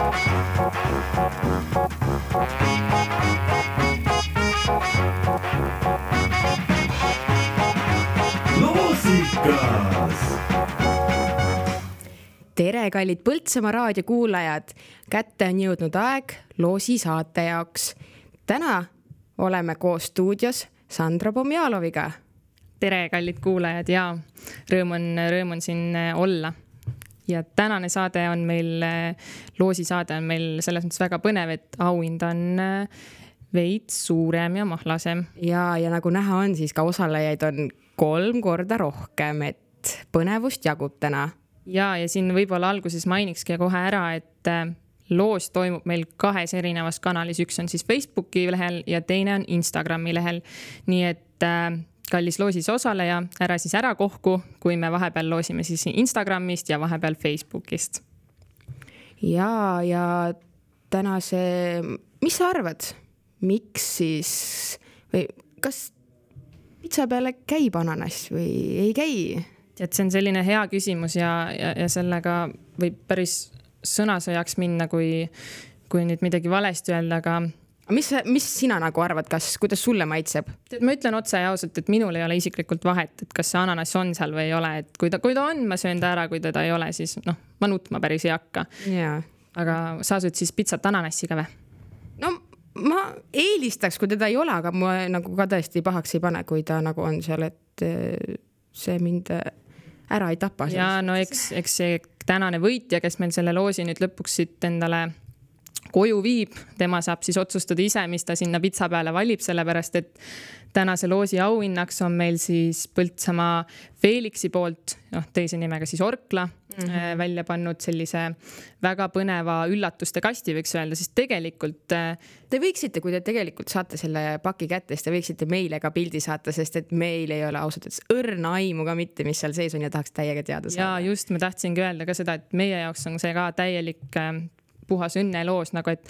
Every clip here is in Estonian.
loosikas tere, kallid Põltsamaa raadio kuulajad. kätte on jõudnud aeg loosi saate jaoks. täna oleme koos stuudios Sandra Pomjaloviga. tere, kallid kuulajad ja rõõm on, rõõm on siin äh, olla. Ja tänane saade on meil, loosisaade on meil selles mõttes väga põnev, et auhind on äh, veits suurem ja mahlasem. ja, ja nagu näha on, siis ka osalejaid on kolm korda rohkem, et põnevust jagub täna. ja, ja siin võib-olla alguses mainikski kohe ära, et äh, loos toimub meil kahes erinevas kanalis, üks on siis Facebooki lehel ja teine on Instagrami lehel. nii et äh, kallis loosis osaleja, ära siis ära kohku, kui me vahepeal loosime siis Instagramist ja vahepeal Facebookist. ja, ja tänase, mis sa arvad, miks siis või kas pitsa peale käib ananass või ei käi? et see on selline hea küsimus ja, ja, ja sellega võib päris sõnasõjaks minna, kui, kui nüüd midagi valesti öelda, aga mis, mis sina nagu arvad, kas, kuidas sulle maitseb? tead, ma ütlen otse ja ausalt, et minul ei ole isiklikult vahet, et kas see ananass on seal või ei ole, et kui ta, kui ta on, ma söön ta ära, kui teda ei ole, siis noh, ma nutma päris ei hakka. aga sa sööd siis pitsat ananassiga või? no ma eelistaks, kui teda ei ole, aga ma nagu ka tõesti pahaks ei pane, kui ta nagu on seal, et eh, see mind ära ei tapa. ja no eks, eks see tänane võitja, kes meil selle loosi nüüd lõpuks siit endale koju viib, tema saab siis otsustada ise, mis ta sinna pitsa peale valib, sellepärast et tänase loosi auhinnaks on meil siis Põltsamaa Felixi poolt, noh, teise nimega siis Orkla mm, -hmm. välja pannud sellise väga põneva üllatuste kasti, võiks öelda, siis tegelikult. Äh, te võiksite, kui te tegelikult saate selle paki kätte, siis te võiksite meile ka pildi saata, sest et meil ei ole ausalt öeldes õrna aimu ka mitte, mis seal sees on ja tahaks täiega teada saada. ja just, ma tahtsingi öelda ka seda, et meie jaoks on see ka täielik äh, puhas õnneloos nagu, et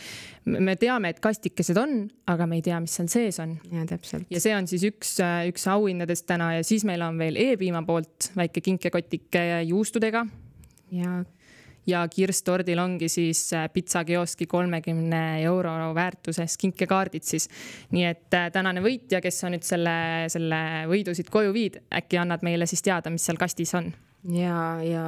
me teame, et kastikesed on, aga me ei tea, mis seal sees on. ja täpselt. ja see on siis üks, üks auhindadest täna ja siis meil on veel E-piima poolt väike kinkekotike juustudega. ja ja kirstordil ongi siis pitsakioski kolmekümne euro väärtuses kinkekaardid siis. nii et äh, tänane võitja, kes sa nüüd selle, selle võidu siit koju viid, äkki annad meile siis teada, mis seal kastis on? ja, ja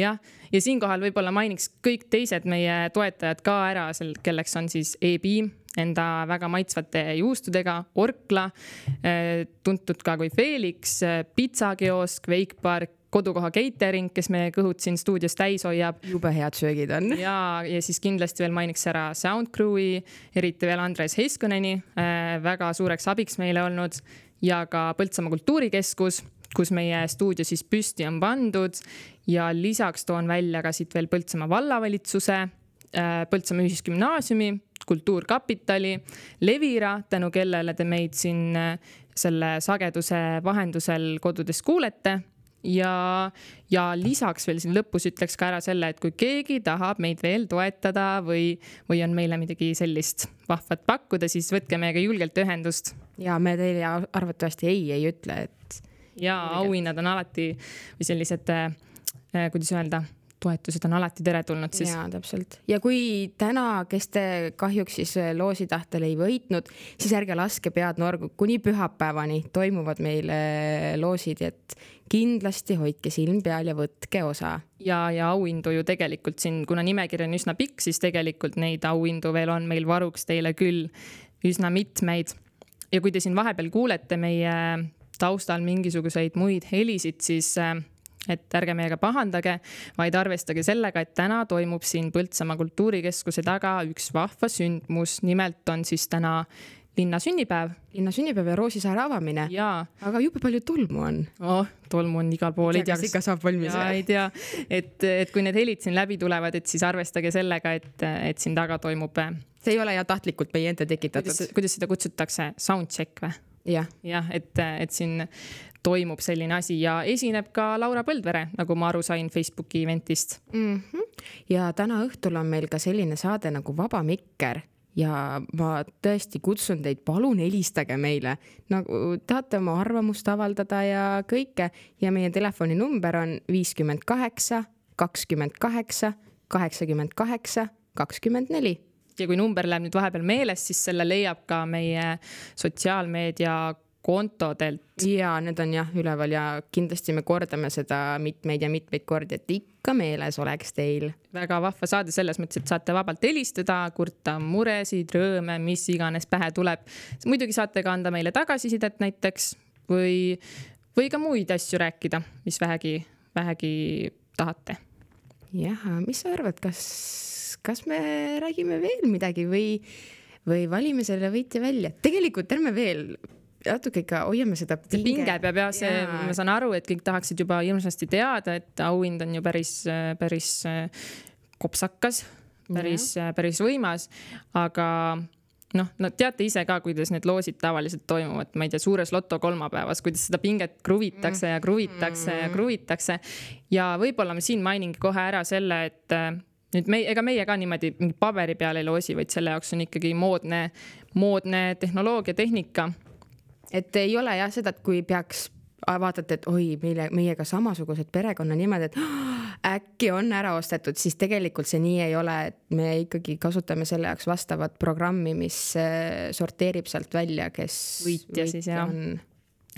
jah, ja siinkohal võib-olla mainiks kõik teised meie toetajad ka ära, sel, kelleks on siis E-Beam enda väga maitsvate juustudega, Orkla, eh, tuntud ka kui Felix, eh, pitsakiosk, Wakepark, kodukoha catering, kes meie kõhud siin stuudios täis hoiab. jube head söögid on. ja, ja siis kindlasti veel mainiks ära Soundcrewi, eriti veel Andres Heiskoneni, eh, väga suureks abiks meile olnud ja ka Põltsamaa Kultuurikeskus kus meie stuudio siis püsti on pandud ja lisaks toon välja ka siit veel Põltsamaa vallavalitsuse, äh, Põltsamaa Ühisgümnaasiumi, Kultuurkapitali, Levira, tänu kellele te meid siin äh, selle sageduse vahendusel kodudes kuulete ja, ja lisaks veel siin lõpus ütleks ka ära selle, et kui keegi tahab meid veel toetada või, või on meile midagi sellist vahvat pakkuda, siis võtke meiega julgelt ühendust. ja me teile arvatavasti ei ei ütle, et ja auhinnad on alati või sellised, äh, kuidas öelda toetused on alati teretulnud siis. jaa, täpselt. ja kui täna, kes te kahjuks siis äh, loosi tahtel ei võitnud, siis ärge laske pead norgu, kuni pühapäevani toimuvad meil äh, loosid, et kindlasti hoidke silm peal ja võtke osa. ja, ja auhindu ju tegelikult siin, kuna nimekiri on üsna pikk, siis tegelikult neid auhindu veel on meil varuks teile küll üsna mitmeid. ja kui te siin vahepeal kuulete meie taustal mingisuguseid muid helisid, siis äh, et ärge meiega pahandage, vaid arvestage sellega, et täna toimub siin Põltsamaa kultuurikeskuse taga üks vahva sündmus, nimelt on siis täna linna sünnipäev. linna sünnipäev ja Roosisaare avamine. aga jube palju tolmu on. oh, tolmu on igal pool. ei tea, kas ikka saab valmis. ei tea, et, et kui need helid siin läbi tulevad, et siis arvestage sellega, et, et siin taga toimub. Äh, see ei ole ja tahtlikult meie enda tekitatud. kuidas seda kutsutakse, soundcheck või? Jah, jah, et, et siin toimub selline asi ja esineb ka Laura Põldvere, nagu ma aru sain Facebooki eventist mm. -hmm. ja täna õhtul on meil ka selline saade nagu Vaba Mikker ja ma tõesti kutsun teid, palun helistage meile, nagu tahate oma arvamust avaldada ja kõike ja meie telefoninumber on viiskümmend kaheksa, kakskümmend kaheksa, kaheksakümmend kaheksa, kakskümmend neli ja kui number läheb nüüd vahepeal meelest, siis selle leiab ka meie sotsiaalmeedia kontodelt. ja need on jah üleval ja kindlasti me kordame seda mitmeid ja mitmeid kordi, et ikka meeles oleks teil. väga vahva saade selles mõttes, et saate vabalt helistada, kurta muresid, rõõme, mis iganes pähe tuleb. muidugi saate ka anda meile tagasisidet näiteks või, või ka muid asju rääkida, mis vähegi, vähegi tahate. Jah, mis sa arvad, kas, kas me räägime veel midagi või, või valime selle võitja välja? tegelikult ärme veel natuke ikka hoiame seda pinge. pinge peab jah, see, ma saan aru, et kõik tahaksid juba hirmsasti teada, et auhind on ju päris, päris kopsakas, päris, päris võimas, aga noh, no teate ise ka, kuidas need loosid tavaliselt toimuvad, ma ei tea, suures loto kolmapäevas, kuidas seda pinget kruvitakse ja kruvitakse mm -hmm. ja kruvitakse. ja võib-olla ma siin mainingi kohe ära selle, et nüüd me, ega meie ka niimoodi mingi paberi peal ei loosi, vaid selle jaoks on ikkagi moodne, moodne tehnoloogia, tehnika et ei ole jah seda, et kui peaks vaatate, et oi, meile, meiega samasugused perekonnanimed, et äkki on ära ostetud, siis tegelikult see nii ei ole, et me ikkagi kasutame selle jaoks vastavat programmi, mis äh, sorteerib sealt välja, kes võitja siis jah on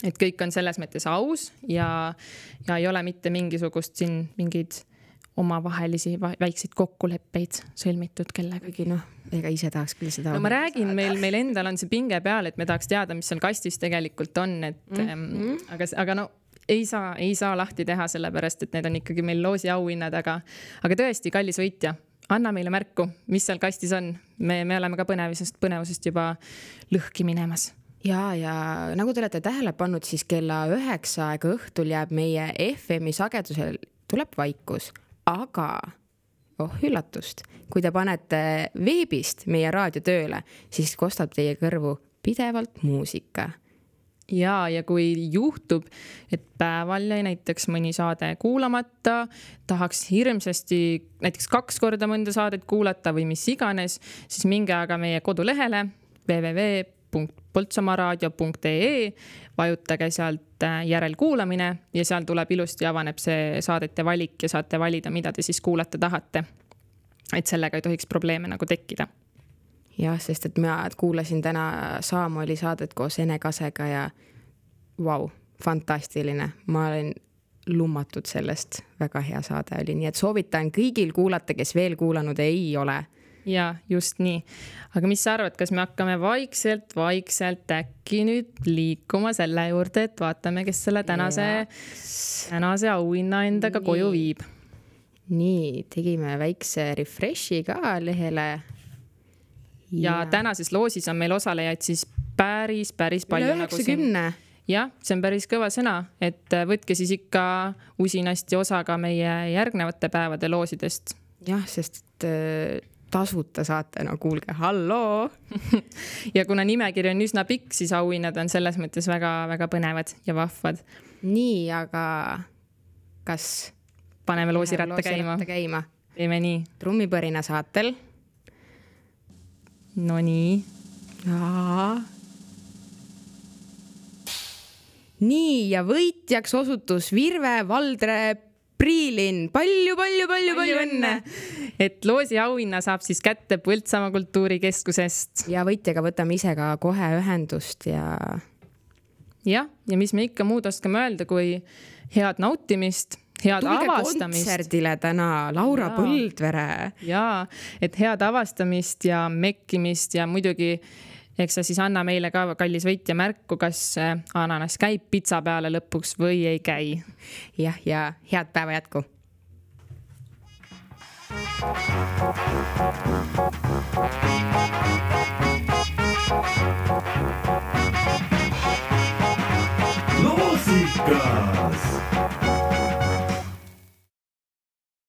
et kõik on selles mõttes aus ja, ja ei ole mitte mingisugust siin mingeid omavahelisi väikseid kokkuleppeid sõlmitud kellegagi, noh, ega ise tahaks küll seda. no ma räägin, meil, meil endal on see pinge peal, et me tahaks teada, mis seal kastis tegelikult on, et mm -hmm. aga, aga no ei saa, ei saa lahti teha, sellepärast et need on ikkagi meil loosi auhinnad, aga, aga tõesti, kallis võitja, anna meile märku, mis seal kastis on. me, me oleme ka põnevusest, põnevusest juba lõhki minemas ja, ja nagu te olete tähele pannud, siis kella üheksa aega õhtul jääb meie FM-i sagedusel, tuleb vaikus aga oh üllatust, kui te panete veebist meie raadio tööle, siis kostab teie kõrvu pidevalt muusika. Ja, ja kui juhtub, et päeval jäi näiteks mõni saade kuulamata, tahaks hirmsasti näiteks kaks korda mõnda saadet kuulata või mis iganes, siis minge aga meie kodulehele www poltsamaaraadio.ee, vajutage sealt äh, järelkuulamine ja seal tuleb ilusti, avaneb see saadete valik ja saate valida, mida te siis kuulata tahate. et sellega ei tohiks probleeme nagu tekkida. Jah, sest et mina kuulasin täna Saamooli saadet koos Ene Kasega ja vau wow,, fantastiline, ma olen lummatud sellest, väga hea saade oli, nii et soovitan kõigil kuulata, kes veel kuulanud ei ole ja just nii. aga mis sa arvad, kas me hakkame vaikselt, vaikselt äkki nüüd liikuma selle juurde, et vaatame, kes selle tänase, tänase auhinna endaga nii. koju viib? nii, tegime väikse refresh'i ka lehele. Ja tänases loosis on meil osalejaid siis päris, päris palju. üle nagu üheksakümne nagu jah, see on päris kõva sõna, et võtke siis ikka usinasti osa ka meie järgnevate päevade loosidest. jah, sest tasuta saate, no kuulge, halloo ja kuna nimekiri on üsna pikk, siis auhinnad on selles mõttes väga-väga põnevad ja vahvad. nii, aga kas? paneme loosiratta käima? käima. teeme nii. trummipõrina saatel. Nonii. nii ja võitjaks osutus Virve Valdre Priilin palju, palju, palju, palju õnne. et loosi auhinna saab siis kätte Põltsamaa Kultuurikeskusest. ja võitjaga võtame ise ka kohe ühendust ja. jah, ja mis me ikka muud oskame öelda, kui head nautimist head Tulge avastamist. kontserdile täna, Laura ja. Põldvere. ja, et head avastamist ja mekkimist ja muidugi eks sa siis anna meile ka, kallis võitja, märku, kas äh, ananass käib pitsa peale lõpuks või ei käi. jah, ja head päeva jätku. loosikas